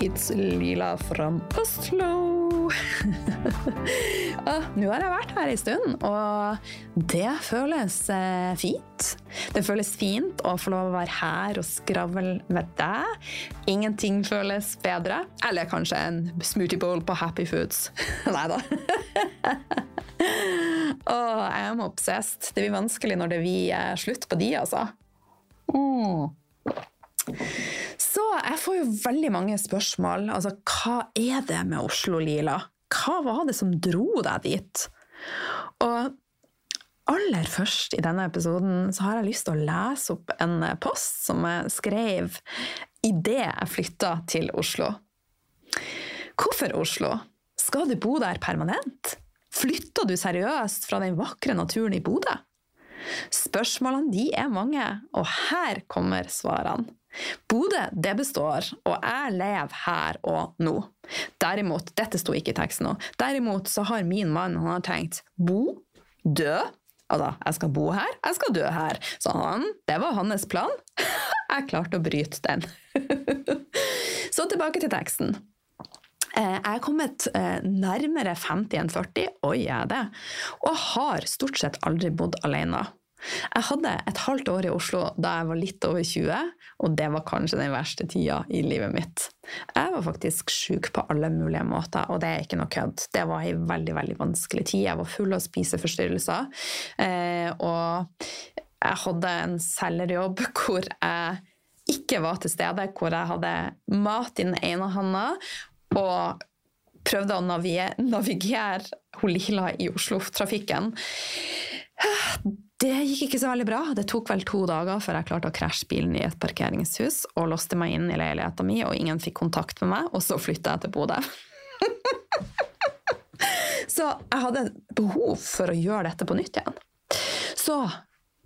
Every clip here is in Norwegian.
It's Lila from Oslo. ah, Nå har jeg vært her en stund, og det føles eh, fint. Det føles fint å få lov å være her og skravle med deg. Ingenting føles bedre. Eller kanskje en smoothie bowl på Happy Foods. Nei da. oh, er obsessed. Det blir vanskelig når det blir slutt på de, altså. Mm. Så jeg får jo veldig mange spørsmål. Altså, hva er det med Oslo, Lila? Hva var det som dro deg dit? Og aller først i denne episoden så har jeg lyst til å lese opp en post som jeg skrev idet jeg flytta til Oslo. Hvorfor Oslo? Skal du bo der permanent? Flytta du seriøst fra den vakre naturen i Bodø? Spørsmålene de er mange, og her kommer svarene. Bodø det består, og jeg lever her og nå. Derimot, dette sto ikke i teksten nå, derimot så har min mann han har tenkt bo, dø. Altså, jeg skal bo her, jeg skal dø her. Så han, det var hans plan. Jeg klarte å bryte den. Så tilbake til teksten. Eh, jeg er kommet eh, nærmere 50 enn 40, oi jeg er det, og har stort sett aldri bodd alene. Jeg hadde et halvt år i Oslo da jeg var litt over 20, og det var kanskje den verste tida i livet mitt. Jeg var faktisk sjuk på alle mulige måter, og det er ikke noe kødd. Det var ei veldig veldig vanskelig tid. Jeg var full av spiseforstyrrelser. Eh, og jeg hadde en selgerjobb hvor jeg ikke var til stede, hvor jeg hadde mat i den ene hånda og prøvde å navigere Holila Lila i Oslo-trafikken. Det gikk ikke så veldig bra. Det tok vel to dager før jeg klarte å krasje bilen i et parkeringshus og låste meg inn i leiligheten min, og ingen fikk kontakt med meg, og så flytta jeg til Bodø. så jeg hadde behov for å gjøre dette på nytt igjen. Så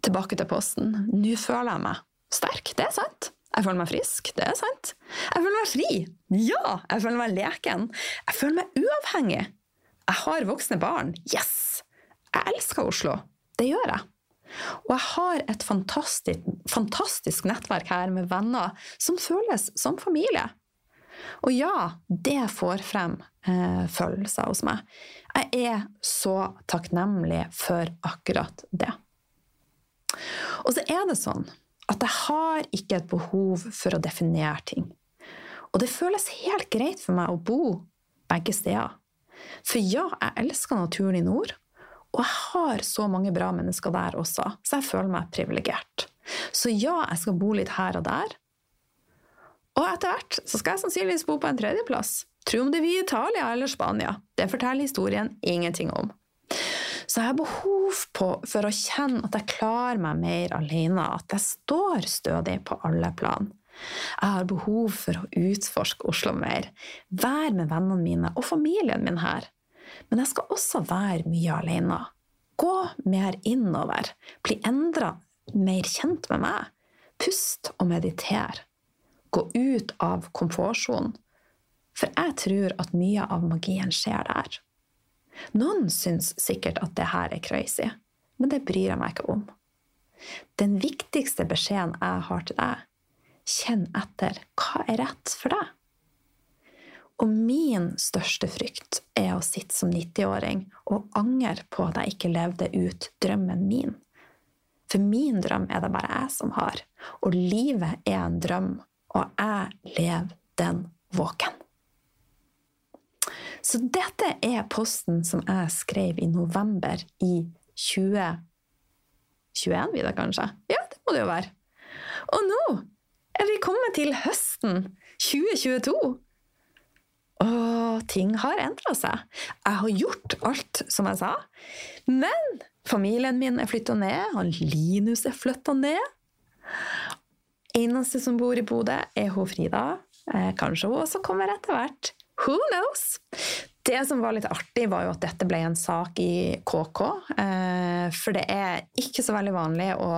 tilbake til posten. Nå føler jeg meg sterk. Det er sant. Jeg føler meg frisk. Det er sant. Jeg føler meg fri. Ja, jeg føler meg leken. Jeg føler meg uavhengig. Jeg har voksne barn. Yes! Jeg elsker Oslo. Det gjør jeg. Og jeg har et fantastisk, fantastisk nettverk her med venner som føles som familie. Og ja, det får frem eh, følelser hos meg. Jeg er så takknemlig for akkurat det. Og så er det sånn at jeg har ikke et behov for å definere ting. Og det føles helt greit for meg å bo begge steder. For ja, jeg elsker naturen i nord, og jeg har så mange bra mennesker der også, så jeg føler meg privilegert. Så ja, jeg skal bo litt her og der. Og etter hvert så skal jeg sannsynligvis bo på en tredjeplass. Tro om det blir Italia eller Spania. Det forteller historien ingenting om. Så jeg har behov på, for å kjenne at jeg klarer meg mer alene, at jeg står stødig på alle plan. Jeg har behov for å utforske Oslo mer, være med vennene mine og familien min her. Men jeg skal også være mye alene. Gå mer innover. Bli endra, mer kjent med meg. Pust og meditere. Gå ut av komfortsonen. For jeg tror at mye av magien skjer der. Noen syns sikkert at det her er crazy, men det bryr jeg meg ikke om. Den viktigste beskjeden jeg har til deg, kjenn etter hva er rett for deg. Og min største frykt er å sitte som 90-åring og angre på at jeg ikke levde ut drømmen min. For min drøm er det bare jeg som har, og livet er en drøm, og jeg lever den våken. Så dette er posten som jeg skrev i november i 2021, vil det kanskje? Ja, det må det jo være. Og nå er vi kommet til høsten 2022. Og ting har endra seg. Jeg har gjort alt som jeg sa. Men familien min er flytta ned, og Linus er flytta ned. Eneste som bor i Bodø, er hun Frida. Eh, kanskje hun også kommer etter hvert. Who knows? Det som var litt artig, var jo at dette ble en sak i KK. Eh, for det er ikke så veldig vanlig å,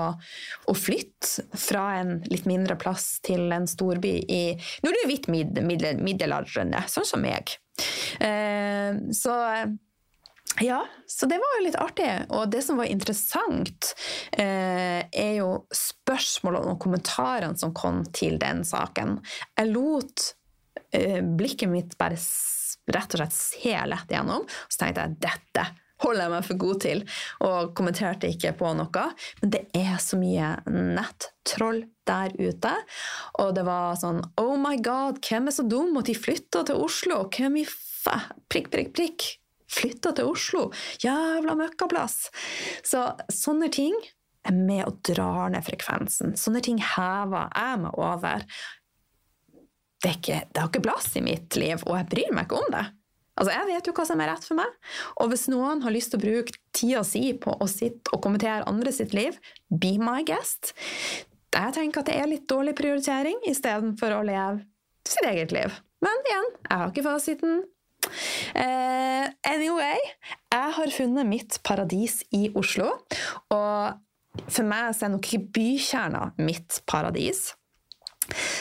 å flytte fra en litt mindre plass til en storby i du er hvitt middel, middelaldrende, sånn som meg. Eh, så Ja, så det var jo litt artig. Og det som var interessant, eh, er jo spørsmålene og kommentarene som kom til den saken. Jeg lot eh, blikket mitt bare rett og slett se lett gjennom, så tenkte jeg dette holder jeg meg for god til, og kommenterte ikke på noe. Men det er så mye nettroll der ute. Og det var sånn Oh my God, hvem er så dum at de flytta til Oslo? Hvem i fa... Prikk, prikk, prikk flytta til Oslo. Jævla møkkaplass! Så sånne ting er med og drar ned frekvensen. Sånne ting hever jeg meg over. Det, ikke, det har ikke plass i mitt liv, og jeg bryr meg ikke om det. Altså, Jeg vet jo hva som er rett for meg, og hvis noen har lyst til å bruke tida si på å sitte og kommentere andre sitt liv, be my guest. Jeg tenker at det er litt dårlig prioritering istedenfor å leve sitt eget liv. Men igjen, jeg har ikke fasiten. Uh, anyway, jeg har funnet mitt paradis i Oslo. Og for meg er nok ikke bykjerna mitt paradis.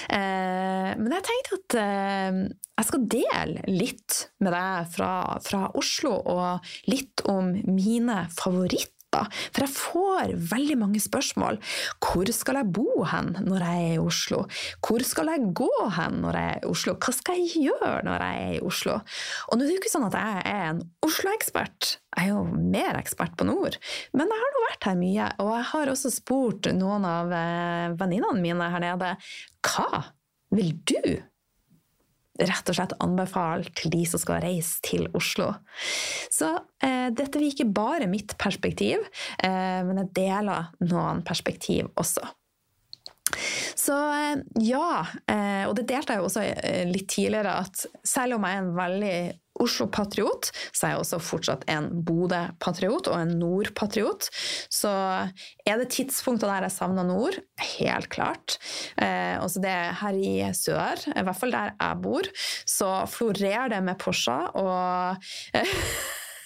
Uh, men jeg tenkte at uh, jeg skal dele litt med deg fra, fra Oslo, og litt om mine favoritter da. For jeg får veldig mange spørsmål. Hvor skal jeg bo hen når jeg er i Oslo? Hvor skal jeg gå hen når jeg er i Oslo? Hva skal jeg gjøre når jeg er i Oslo? Og nå er det jo ikke sånn at jeg er en Oslo-ekspert. Jeg er jo mer ekspert på nord. Men jeg har nå vært her mye, og jeg har også spurt noen av eh, venninnene mine her nede hva vil du rett og slett anbefale til de som skal reise til Oslo. Så eh, dette vil ikke bare mitt perspektiv, eh, men jeg deler noen perspektiv også. Så eh, ja, eh, og det delte jeg jo også eh, litt tidligere, at selv om jeg er en veldig Oslo-patriot, så er jeg også fortsatt en Bodø-patriot og en Nord-patriot. Så er det tidspunkter der jeg savner nord? Helt klart. Eh, også det her i sør, i hvert fall der jeg bor, så florerer det med Porsche og eh,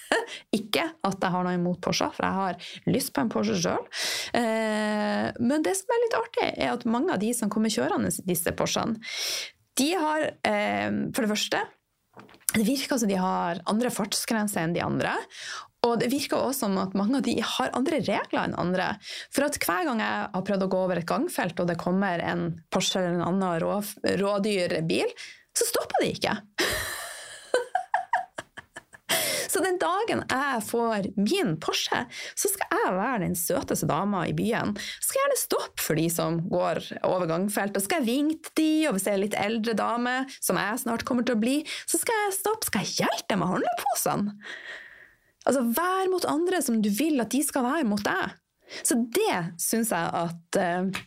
Ikke at jeg har noe imot Porsche, for jeg har lyst på en Porsche sjøl. Eh, men det som er litt artig, er at mange av de som kommer kjørende disse Porschene, de har eh, for det første det virker som de har andre fartsgrenser enn de andre. Og det virker også som at mange av de har andre regler enn andre. For at hver gang jeg har prøvd å gå over et gangfelt, og det kommer en Porsche eller en annen rå, rådyrbil, så stopper de ikke. Så den dagen jeg får min Porsche, så skal jeg være den søteste dama i byen. Så skal jeg gjerne stoppe for de som går over gangfeltet. og skal jeg vinke de, og hvis jeg er litt eldre dame, som jeg snart kommer til å bli, så skal jeg stoppe. Skal jeg hjelpe dem med handleposene? Altså, vær mot andre som du vil at de skal være mot deg. Så det syns jeg at uh,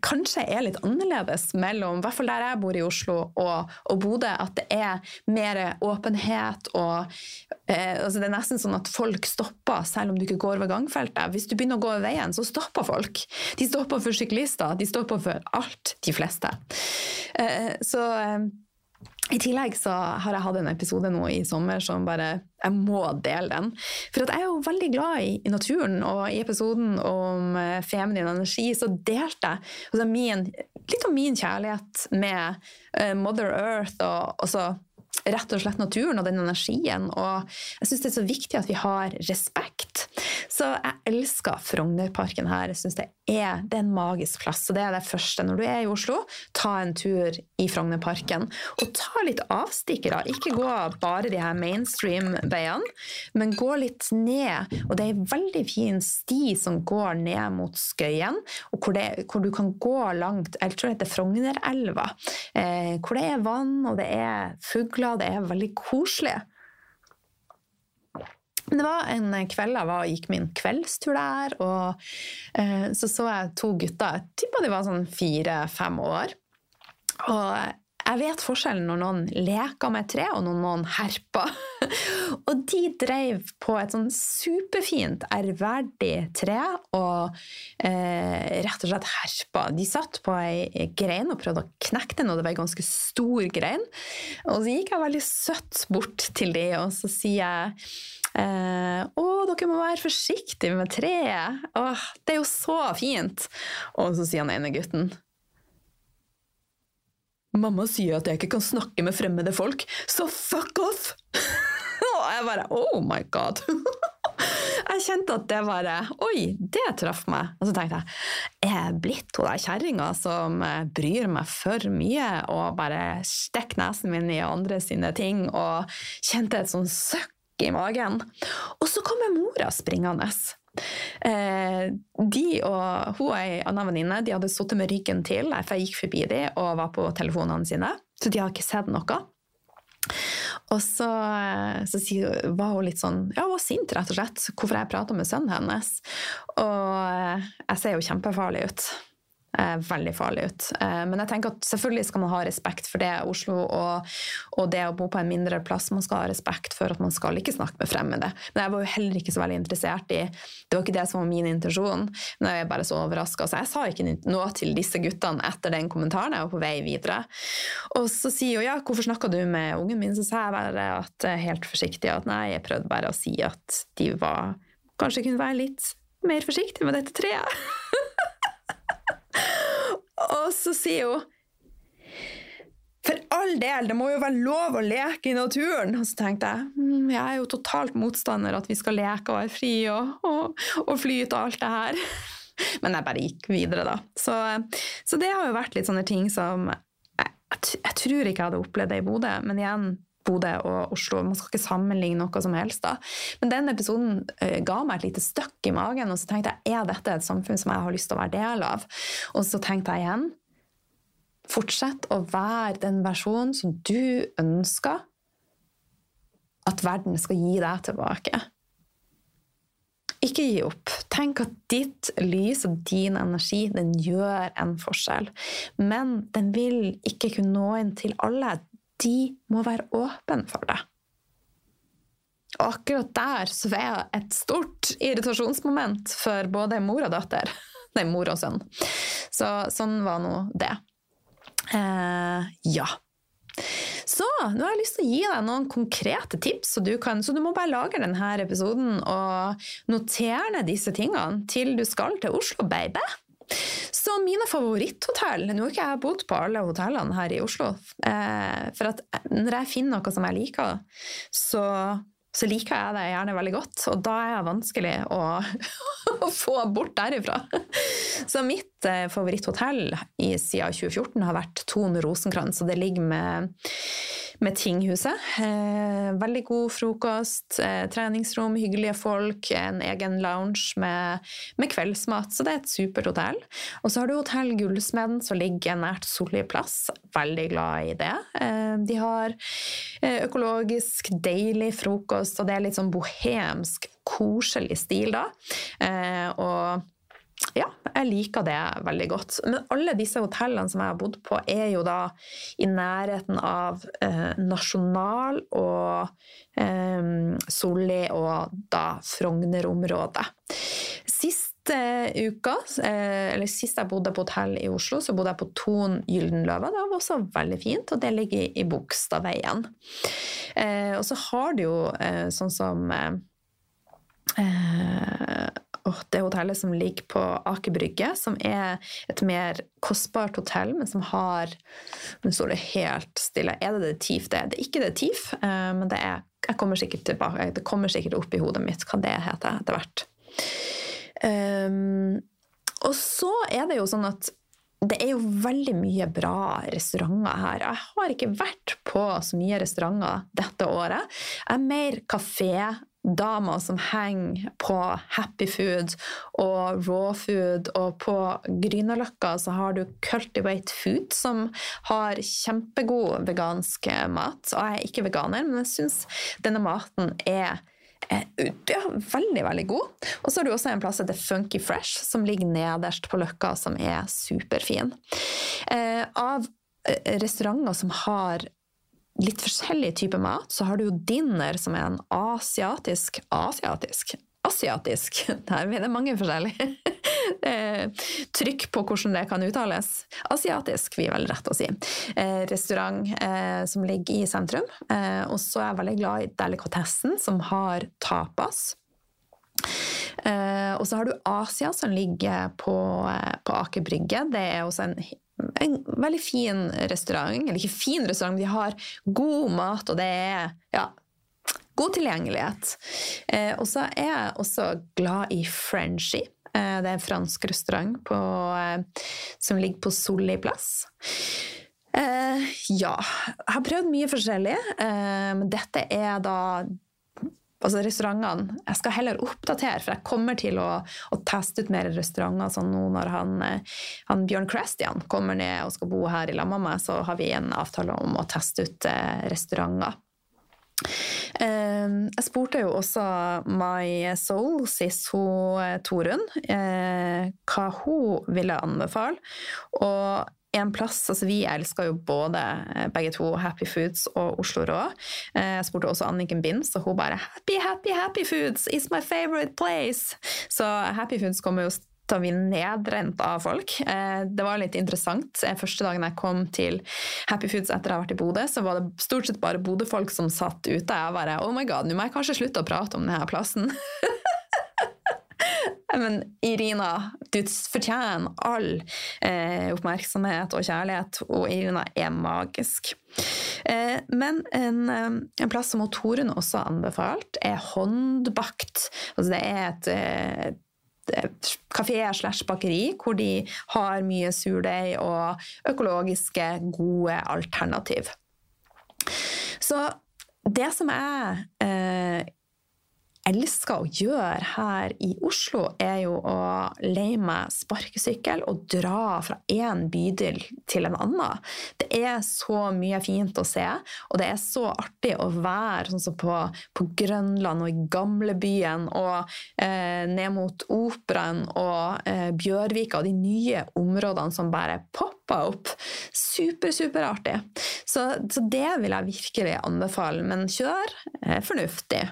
kanskje er litt annerledes mellom i hvert fall der jeg bor i Oslo og, og Bodø. At det er mer åpenhet og eh, altså Det er nesten sånn at folk stopper selv om du ikke går over gangfeltet. Hvis du begynner å gå over veien, så stopper folk. De stopper for syklister, de stopper for alt, de fleste. Eh, så eh, i tillegg så har jeg hatt en episode nå i sommer som bare Jeg må dele den. For jeg er jo veldig glad i, i naturen, og i episoden om uh, feminin energi så delte jeg altså min, litt om min kjærlighet med uh, Mother Earth og også rett og slett naturen og den energien. Og jeg syns det er så viktig at vi har respekt. Så jeg elsker Frognerparken her. Jeg synes det er, det er en magisk plass. Så det er det første. Når du er i Oslo, ta en tur i Frognerparken. Og ta litt avstikkere. Ikke gå bare de her mainstream-veiene, men gå litt ned. Og det er en veldig fin sti som går ned mot Skøyen, og hvor, det, hvor du kan gå langt Jeg tror det heter Frognerelva. Eh, hvor det er vann, og det er fugler det er veldig koselig. Det var en kveld jeg var, gikk min kveldstur der, og eh, så så jeg to gutter. Jeg tippa de var sånn fire-fem år. Og jeg vet forskjellen når noen leker med tre, og når noen herper. og de drev på et sånn superfint, ærverdig tre og eh, rett og slett herpa. De satt på ei grein og prøvde å knekke den, og det var ei ganske stor grein. Og så gikk jeg veldig søtt bort til de, og så sier jeg Eh, å, dere må være forsiktige med treet! Åh, det er jo så fint! Og så sier han ene gutten Mamma sier at jeg ikke kan snakke med fremmede folk, så fuck off! og jeg bare Oh my God! jeg kjente at det bare Oi, det traff meg. Og så tenkte jeg er jeg blitt hun der kjerringa som eh, bryr meg for mye og bare stikker nesen min i andre sine ting, og kjente et sånn søkk i magen. Og så kommer mora springende. Eh, de og hun og ei anna venninne de hadde sittet med ryggen til, for jeg gikk forbi dem og var på telefonene sine, så de hadde ikke sett noe. Og så, eh, så var hun litt sånn Ja, hun var sint, rett og slett. Hvorfor jeg prata med sønnen hennes. Og eh, jeg ser jo kjempefarlig ut veldig farlig ut. Eh, men jeg tenker at selvfølgelig skal man ha respekt for det, Oslo og, og, det å bo på en mindre plass. Man skal ha respekt for at man skal ikke snakke med fremmede. Men jeg var jo heller ikke så veldig interessert i Det var ikke det som var min intensjon. Men jeg er bare så overraska. Så jeg sa ikke noe til disse guttene etter den kommentaren. Jeg var på vei videre. Og så sier hun ja, hvorfor snakka du med ungen min? Så sa jeg bare at helt forsiktig at nei, jeg prøvde bare å si at de var Kanskje kunne være litt mer forsiktige med dette treet. Og så sier hun for all del, det må jo være lov å leke i naturen. Og så tenkte jeg mm, jeg er jo totalt motstander at vi skal leke og være fri og, og, og flyte og alt det her. Men jeg bare gikk videre, da. Så, så det har jo vært litt sånne ting som jeg, jeg, jeg tror ikke jeg hadde opplevd det i Bodø, men igjen, Bodø og Oslo. Man skal ikke sammenligne noe som helst. da. Men den episoden uh, ga meg et lite støkk i magen, og så tenkte jeg er dette et samfunn som jeg har lyst til å være del av? Og så tenkte jeg igjen fortsett å være den versjonen som du ønsker at verden skal gi deg tilbake. Ikke gi opp. Tenk at ditt lys og din energi den gjør en forskjell. Men den vil ikke kunne nå inn til alle de må være åpne for det. Og akkurat der så var jeg et stort irritasjonsmoment for både mor og datter. Nei, mor og sønn. Så sånn var nå det. Eh, ja. Så nå har jeg lyst til å gi deg noen konkrete tips, du, kan, så du må bare lage denne episoden og notere ned disse tingene til du skal til Oslo, baby. Så mine favoritthotell Nå har ikke jeg bodd på alle hotellene her i Oslo. Eh, for at når jeg finner noe som jeg liker, så, så liker jeg det gjerne veldig godt. Og da er det vanskelig å, å få bort derifra. Så mitt eh, favoritthotell i, siden 2014 har vært Thon Rosenkrantz, og det ligger med med Tinghuset. Eh, veldig god frokost, eh, treningsrom, hyggelige folk, en egen lounge med, med, kveldsmat. Så det er et supert hotell. Og så har du Hotell Gullsmeden som ligger nært Solli plass. Veldig glad i det. Eh, de har økologisk, deilig frokost, og det er litt sånn bohemsk, koselig stil da. Eh, og ja, jeg liker det veldig godt. Men alle disse hotellene som jeg har bodd på, er jo da i nærheten av eh, Nasjonal og eh, Solli og da Frogner-området. Siste uka, eh, eller sist jeg bodde på hotell i Oslo, så bodde jeg på Ton Gyldenløve. Det var også veldig fint, og det ligger i Bogstadveien. Eh, og så har du jo eh, sånn som det hotellet som ligger på Aker Brygge, som er et mer kostbart hotell, men som har Nå står det helt stille. Er det det TIF det er? Det ikke det TIF, men det er kommer sikkert tilbake, det kommer sikkert opp i hodet mitt hva det heter etter hvert. Um, og så er det jo sånn at det er jo veldig mye bra restauranter her. Jeg har ikke vært på så mye restauranter dette året. Jeg er mer kafédama som henger på Happy Food og Raw Food, og på Grünerløkka så har du Cultivate Food, som har kjempegod vegansk mat. Og jeg er ikke veganer, men jeg syns denne maten er ja, veldig, veldig god. Og så har du også en plass som heter Funky Fresh, som ligger nederst på Løkka, som er superfin. Eh, av eh, restauranter som har litt forskjellig type mat. Så har du jo dinner, som er en asiatisk Asiatisk? Asiatisk! Der er det mange forskjellige. Trykk på hvordan det kan uttales. Asiatisk, er vel rett å si. Eh, restaurant eh, som ligger i sentrum. Eh, og så er jeg veldig glad i delikatessen, som har tapas. og så har du Asia, som ligger på, på Aker Brygge. Det er også en en veldig fin restaurant. Eller ikke fin restaurant, men de har god mat, og det er ja, god tilgjengelighet. Eh, og så er jeg også glad i Frenchy. Eh, det er en fransk restaurant på, eh, som ligger på Solli plass. Eh, ja. Jeg har prøvd mye forskjellig, men dette er da altså restaurantene Jeg skal heller oppdatere, for jeg kommer til å, å teste ut mer restauranter. sånn nå når han, han Bjørn Christian kommer ned og skal bo her i lag med meg, så har vi en avtale om å teste ut restauranter. Jeg spurte jo også My Soul, sis hun Torunn, hva hun ville anbefale. Og en plass, altså Vi elsker jo både begge to Happy Foods og Oslo Rå. Jeg spurte også Anniken Binds, og hun bare 'Happy, happy, happy foods is my favorite place'. Så Happy Foods kommer jo til vi ned nedrent av folk. Det var litt interessant. Første dagen jeg kom til Happy Foods etter å ha vært i Bodø, så var det stort sett bare Bodø-folk som satt ute. Jeg bare 'Oh my god, nå må jeg kanskje slutte å prate om denne plassen'. Men Irina, du fortjener all eh, oppmerksomhet og kjærlighet, og Irina er magisk. Eh, men en, eh, en, plass som Torunn også har anbefalt, er håndbakt. Altså det er et, et eh, kafé slash bakeri hvor de har mye surdeig og økologiske, gode alternativ. Så det som jeg eh, elsker å gjøre her i Oslo, er jo å leie meg sparkesykkel og dra fra én bydel til en annen. Det er så mye fint å se, og det er så artig å være sånn som på, på Grønland og i gamlebyen og eh, ned mot Operaen og eh, Bjørvika og de nye områdene som bare popper opp. Super, superartig. Så, så det vil jeg virkelig anbefale. Men kjør eh, fornuftig,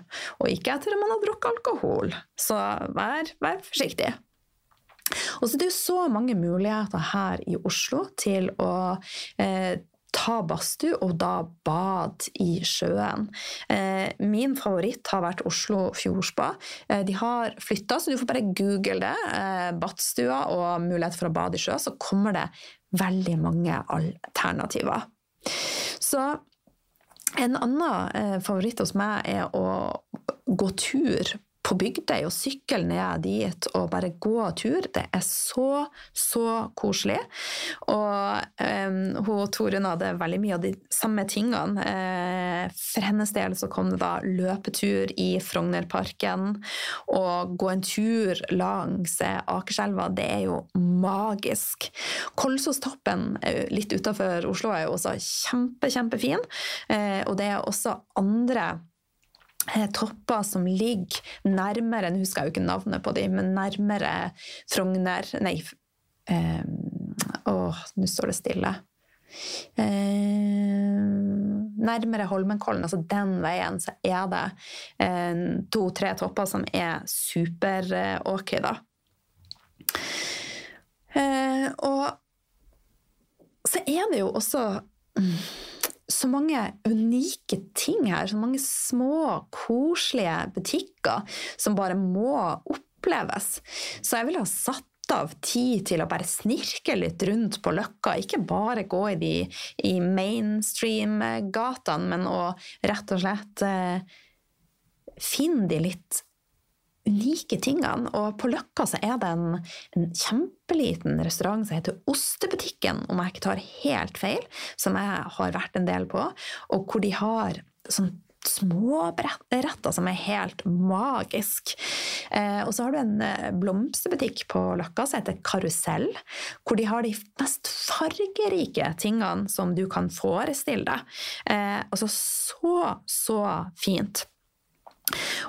og ikke etter at man har drukket alkohol. Så vær, vær forsiktig. Og så det er jo så mange muligheter her i Oslo til å eh, ta badstue og da bad i sjøen. Eh, min favoritt har vært Oslo Fjordspa. Eh, de har flytta, så du får bare google det. Eh, badstua og mulighet for å bade i sjø, så kommer det veldig mange alternativer. Så en annen favoritt hos meg er å gå tur på Bygdøy og sykle ned dit og bare gå tur. Det er så, så koselig. Og um, hun Torunn hadde veldig mye av de samme tingene. Uh, for hennes del så kom det da løpetur i Frognerparken. Og gå en tur langs Akerselva, det er jo magisk. Kolsostoppen litt utafor Oslo er jo også kjempe, kjempefin. Uh, og det er også andre Eh, topper som ligger nærmere Nå husker jeg jo ikke navnet på dem, men nærmere Frogner Nei, eh, åh, nå står det stille. Eh, nærmere Holmenkollen, altså den veien, så er det eh, to-tre topper som er super-ok, da. Eh, og så er det jo også mm, så mange unike ting her. Så mange små, koselige butikker som bare må oppleves. Så jeg ville ha satt av tid til å bare snirke litt rundt på Løkka. Ikke bare gå i de i mainstream-gatene, men å rett og slett eh, finne de litt unike tingene. Og på Løkka så er det en, en, kjempeliten restaurant som heter Ostebutikken, om jeg ikke tar helt feil, som jeg har vært en del på, og hvor de har sånn små retter som er helt magisk. Eh, og så har du en eh, blomsterbutikk på Løkka som heter Karusell, hvor de har de mest fargerike tingene som du kan forestille deg. Eh, altså så, så fint.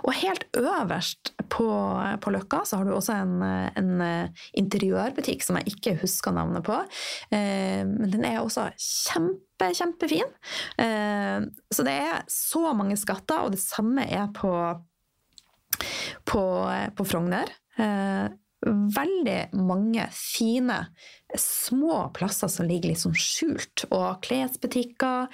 Og helt øverst på, på, Løkka så har du også en, en, interiørbutikk som jeg ikke husker navnet på. Eh, men den er også kjempe, kjempefin. Eh, så det er så mange skatter, og det samme er på, på, på Frogner. Eh, veldig mange fine små plasser som ligger litt sånn skjult. Og klesbutikker,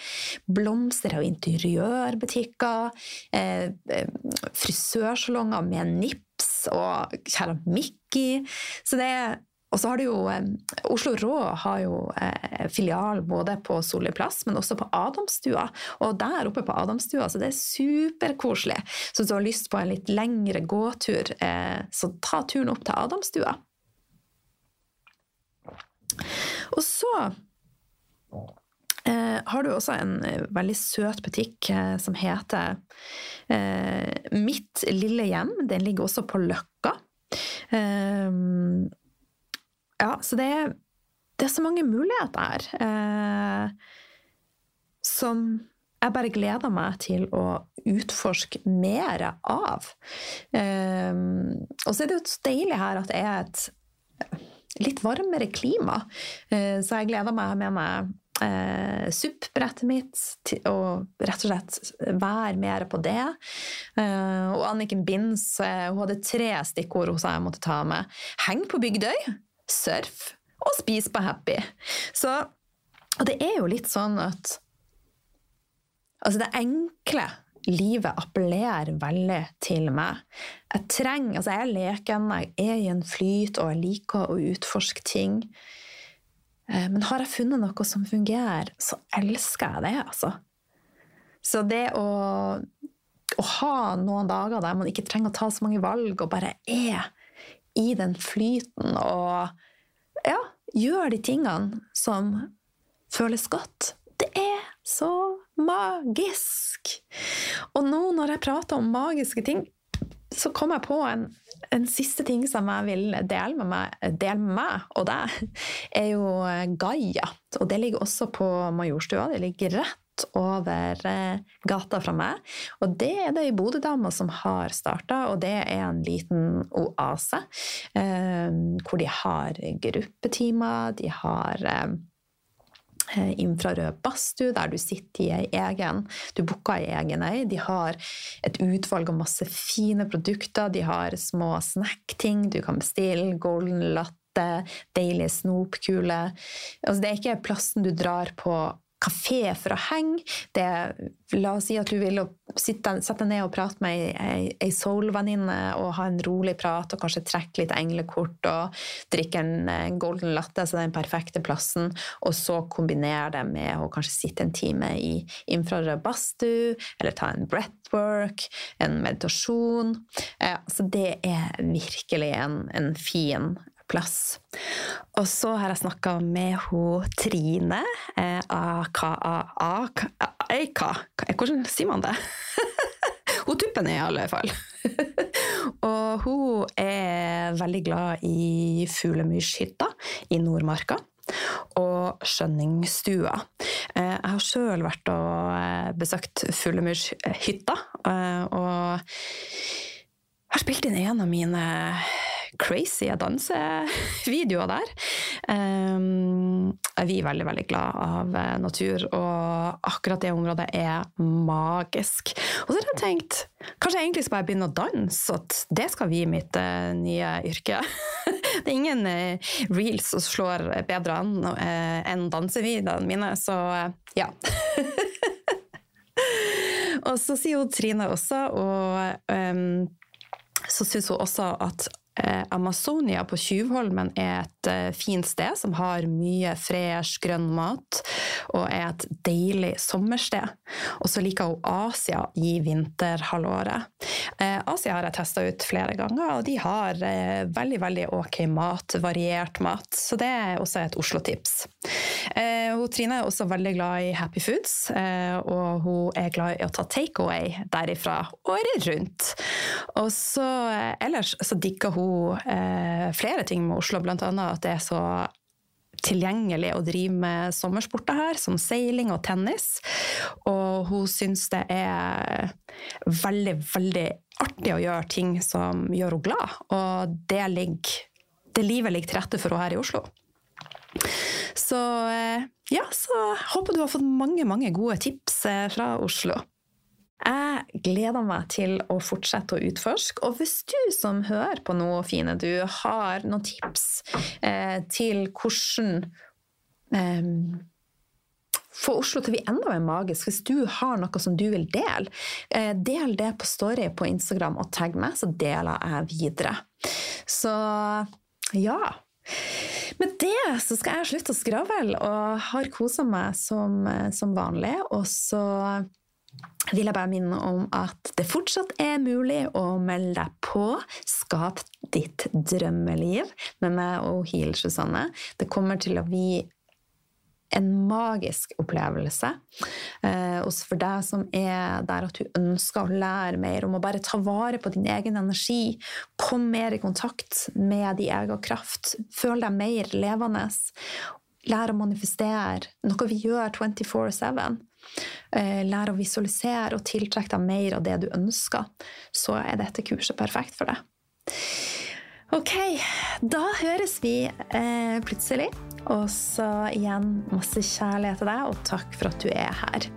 blomster- og interiørbutikker, eh, eh, frisørsalonger med nips og keramikk i. Så det er og så har du jo eh, Oslo Rå har jo eh, filial både på Solli plass, men også på Adamstua. Og der oppe på Adamstua, så det er superkoselig. Så hvis du har lyst på en litt lengre gåtur, eh, så ta turen opp til Adamstua. Og så eh, har du også en veldig søt butikk eh, som heter eh, Mitt lille hjem. Den ligger også på Løkka. Eh, ja, så det er, det er så mange muligheter her eh, som jeg bare gleder meg til å utforske mer av. og så er det jo så deilig her at det er et litt varmere klima. så jeg gleder meg med meg eh, SUP-brettet mitt og rett og slett være mer på det. Eh, og Anniken Binds eh, hun hadde tre stikkord hun sa jeg måtte ta med. Heng på Bygdøy, surf og spis på Happy. Så, og det er jo litt sånn at Altså, det enkle livet appellerer veldig til meg. Jeg trenger Altså, jeg er leken, jeg er i en flyt, og jeg liker å utforske ting. Eh, men har jeg funnet noe som fungerer, så elsker jeg det, altså. Så det å, å ha noen dager der man ikke trenger å ta så mange valg, og bare er i den flyten og ja, gjør de tingene som føles godt, det er så magisk! Og nå når jeg prater om magiske ting, så kom jeg på en, en, siste ting som jeg vil dele med, meg, dele med meg, og det er jo Gaia. Og det ligger også på Majorstua. Det ligger rett over eh, gata fra meg. Og det er det ei Bodø-dame som har starta, og det er en liten oase. Eh, hvor de har gruppetimer, de har eh, infrarød badstue, der du sitter i ei egen Du booker ei egen ei. De har et utvalg av masse fine produkter. De har små snackting du kan bestille. Golden latte, deilige snopkuler. Altså, det er ikke plassen du drar på kafé for å henge. Det, la oss si at du vil sitte, sette deg ned og prate med ei, ei soul-venninne og ha en rolig prat og kanskje trekke litt englekort og drikke en golden latte, så det er den perfekte plassen, og så kombinere det med å kanskje sitte en time i infrarød badstue, eller ta en breathwork, en meditasjon. Eh, så det er virkelig en, en fin plass. Og så har jeg snakka med hun Trine. Eh, Eika Hvordan sier man det? hun Tuppen, i alle fall. og hun er veldig glad i Fuglemyrshytta i Nordmarka. Og Skjønningsstua. Eh, jeg har sjøl vært og eh, besøkt Fuglemyrshytta. Og har spilt inn en av mine crazy dansevideoer der. Um, vi er veldig, veldig glad av eh, natur, og akkurat det området er magisk. Og så har jeg tenkt kanskje jeg egentlig skal bare begynne å danse, at det skal bli mitt uh, nye yrke. det er ingen uh, reels som slår bedre an enn dansevideoene mine, så ja. og så sier jo Trine også, og um, så syns hun også at Eh, Amazonia på Tjuvholmen er et eh, fint sted som har mye fresh, grønn mat, og er et deilig sommersted. Og så liker hun Asia i vinterhalvåret. Eh, Asia har jeg testa ut flere ganger, og de har veldig veldig ok mat, variert mat. Så det er også et Oslo-tips. Trine er også veldig glad i Happy Foods, og hun er glad i å ta takeaway derifra året rundt. Og så ellers så digger hun eh, flere ting med Oslo, bl.a. at det er så tilgjengelig å drive med sommersporter her, som seiling og tennis. Og hun syns det er veldig, veldig artig å gjøre ting som gjør henne glad. Og det, ligger, det livet ligger til rette for henne her i Oslo. Så eh, ja, så håper du har fått mange, mange gode tips eh, fra Oslo. Jeg gleder meg til å fortsette å utforske. Og hvis du som hører på noe fine, du har noen tips eh, til hvordan eh, få Oslo til å bli enda mer magisk. Hvis du har noe som du vil dele, eh, del det på Story på Instagram og tagg meg, så deler jeg videre. Så ja. Med det så skal jeg slutte å skravle, og har kosa meg som, som vanlig. Og så vil jeg bare minne om at det fortsatt er mulig å melde deg på Skap ditt drømmeliv med meg og Heal Susanne. Det kommer til å bli en magisk opplevelse. Eh, også for deg som er der at du ønsker å lære mer om å bare ta vare på din egen energi. Kom mer i kontakt med din egen kraft. Føl deg mer levende. Lær å manifestere, noe vi gjør 24-7. Eh, lær å visualisere og tiltrekke deg mer av det du ønsker. Så er dette kurset perfekt for deg. Ok, da høres vi eh, plutselig. Og så igjen masse kjærlighet til deg, og takk for at du er her.